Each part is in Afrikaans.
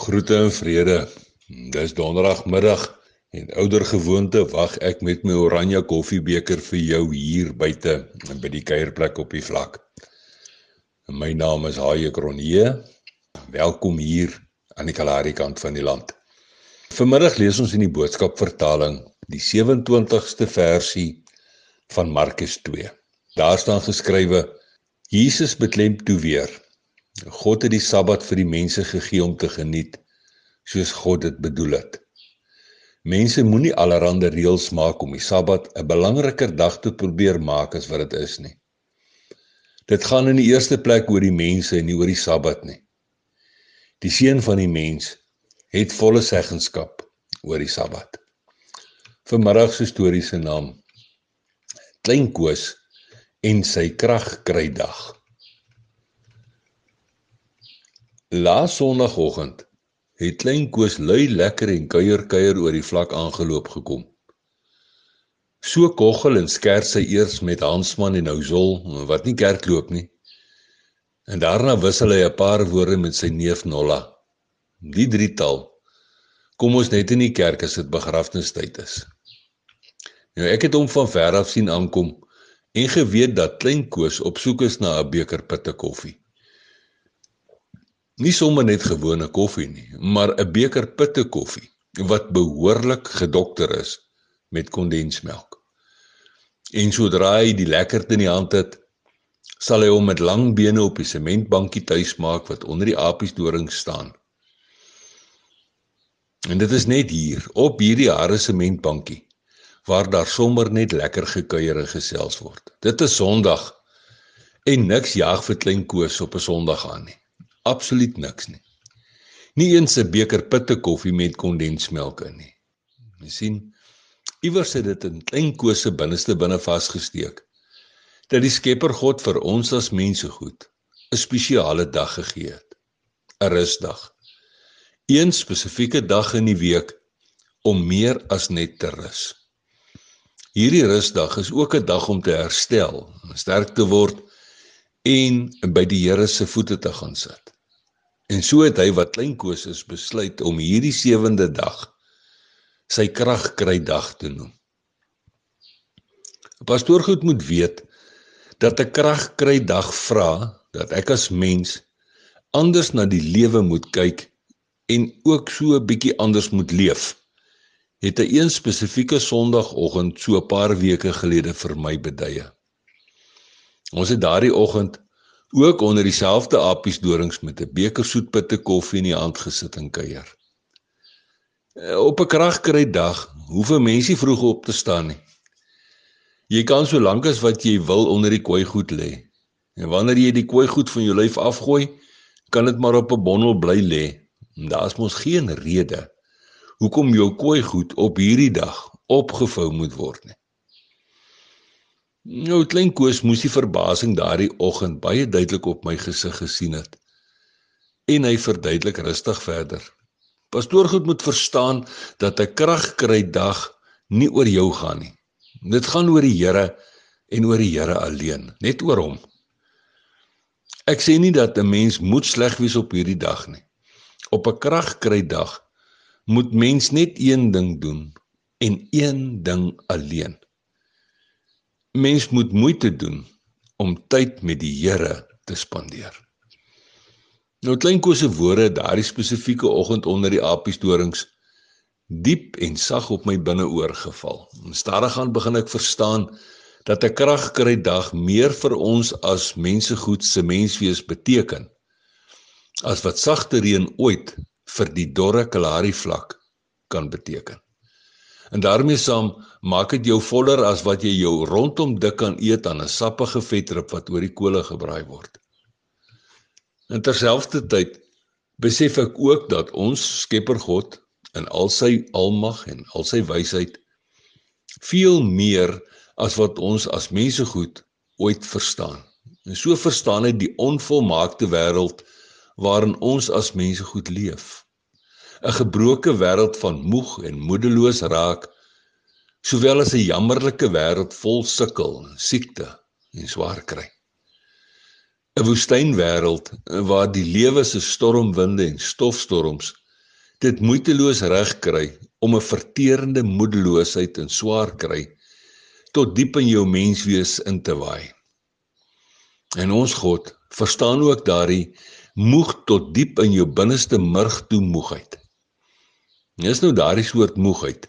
Groete en vrede. Dis donderdagmiddag en ouer gewoonte wag ek met my oranje koffiebeker vir jou hier buite by die kuierplek op die vlak. My naam is Haie Kronje. Welkom hier aan die Kalahari kant van die land. Vanmiddag lees ons in die boodskap vertaling die 27ste versie van Markus 2. Daar staan geskrywe: Jesus beklem toe weer God het die Sabbat vir die mense gegee om te geniet soos God dit bedoel het. Mense moenie allerlei reëls maak om die Sabbat 'n belangriker dag te probeer maak as wat dit is nie. Dit gaan in die eerste plek oor die mense en nie oor die Sabbat nie. Die seun van die mens het volle seggenskap oor die Sabbat. Vanmiddag se storie se naam Klein Koos en sy kragkrydag. Laas Sondagoggend het klein Koos lui lekker en kuier kuier oor die vlak aangeloop gekom. So koggel en skers sy eers met Hansman en Nouzol wat nie kerk loop nie. En daarna wissel hy 'n paar woorde met sy neef Nolla. Die drietal kom ons net in die kerk as dit begrafnistyd is. Nou ek het hom van ver af sien aankom en geweet dat klein Koos op soek is na 'n beker pitte koffie. Nie sommer net gewone koffie nie, maar 'n beker pitte koffie wat behoorlik gedokter is met kondensmelk. En sodra hy die lekkerte in die hand het, sal hy hom met lang bene op die sementbankie tuis maak wat onder die apiesdoring staan. En dit is net hier op hierdie harde sementbankie waar daar sommer net lekker gekuier en gesels word. Dit is Sondag en niks jag vir klein Koos op 'n Sondag aan nie. Absoluut niks nie. Nie eens 'n beker pitte koffie met kondensmelk in nie. Jy sien, iewers het dit in klein kose binneste binne vasgesteek dat die Skepper God vir ons as mense goed 'n spesiale dag gegee het. 'n Rusdag. Een spesifieke dag in die week om meer as net te rus. Hierdie rusdag is ook 'n dag om te herstel, sterk te word en by die Here se voete te gaan sit. En so het hy wat klein Koses besluit om hierdie sewende dag sy krag kry dag te noem. 'n Pastoor goed moet weet dat 'n krag kry dag vra dat ek as mens anders na die lewe moet kyk en ook so 'n bietjie anders moet leef. Het 'n een spesifieke Sondagoggend so 'n paar weke gelede vir my beduie. Ons het daardie oggend ook onder dieselfde appies dorings met 'n beker soetpitte koffie in die hand gesit en kuier. Eh, op 'n kragkry dag hoef 'n mensie vroeg op te staan nie. Jy kan so lank as wat jy wil onder die kooi goed lê. En wanneer jy die kooi goed van jou lyf afgooi, kan dit maar op 'n bondel bly lê. Daar's mos geen rede hoekom jou kooi goed op hierdie dag opgevou moet word nie. Nou klein Koos moes die verbasing daardie oggend baie duidelik op my gesig gesien het. En hy verduidelik rustig verder. Pastoor goed moet verstaan dat 'n kragkry dag nie oor jou gaan nie. Dit gaan oor die Here en oor die Here alleen, net oor hom. Ek sê nie dat 'n mens moet sleg wees op hierdie dag nie. Op 'n kragkry dag moet mens net een ding doen en een ding alleen mens moet moeite doen om tyd met die Here te spandeer. Nou kleinko se woorde daardie spesifieke oggend onder die apiesdorings diep en sag op my binneoor geval. Stadig aan begin ek verstaan dat 'n kragkry dag meer vir ons as mense goed se menswees beteken as wat sagte reën ooit vir die dorre Kalahari vlak kan beteken. En daarmee saam maak dit jou voller as wat jy jou rondom dik kan eet aan 'n sappige vetrip wat oor die kolle gebraai word. En terselfdertyd besef ek ook dat ons Skepper God in al sy almag en al sy wysheid veel meer as wat ons as mense goed ooit verstaan. En so verstaan hy die onvolmaakte wêreld waarin ons as mense goed leef. 'n gebroke wêreld van moeg en moedeloos raak, sowel as 'n jammerlike wêreld vol sukkel, siekte en swaar kry. 'n Woestynwêreld waar die lewe se stormwinde en stofstorms dit moeiteloos regkry om 'n verterende moedeloosheid en swaar kry tot diep in jou menswees in te waai. En ons God verstaan ook daardie moeg tot diep in jou binneste murg toe moegheid. Dis nou daardie soort moegheid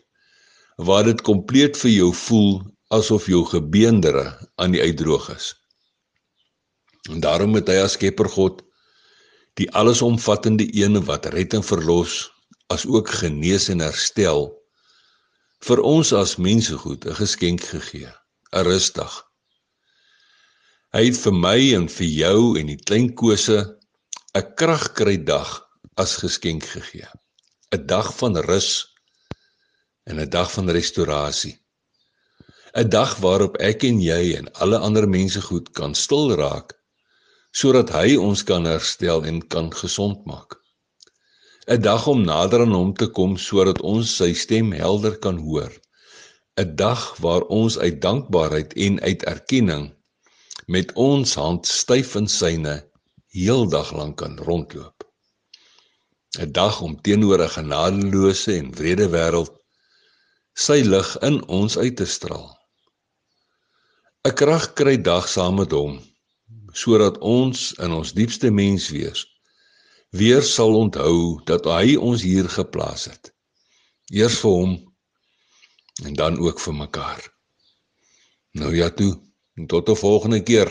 waar dit kompleet vir jou voel asof jou gebeendere aan die uitdroog is. En daarom het hy as Skepper God die allesomvattende een wat red en verlos as ook genees en herstel vir ons as mense goed 'n geskenk gegee, 'n rusdag. Hy het vir my en vir jou en die klein kose 'n kragkry dag as geskenk gegee. 'n Dag van rus en 'n dag van restaurasie. 'n Dag waarop ek en jy en alle ander mense goed kan stil raak sodat hy ons kan herstel en kan gesond maak. 'n dag om nader aan hom te kom sodat ons sy stem helder kan hoor. 'n dag waar ons uit dankbaarheid en uit erkenning met ons hand styf in syne heeldag lank kan rondloop. 'n dag om teenoor 'n genadeloose en wrede wêreld sy lig in ons uit te straal. 'n krag kry dag saam met hom sodat ons in ons diepste menswees weer sal onthou dat hy ons hier geplaas het. Eers vir hom en dan ook vir mekaar. Nou ja toe, tot 'n volgende keer.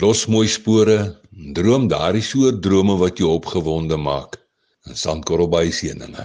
Los mooi spore, droom daardie soort drome wat jou opgewonde maak. En sandkorrel by seëninge.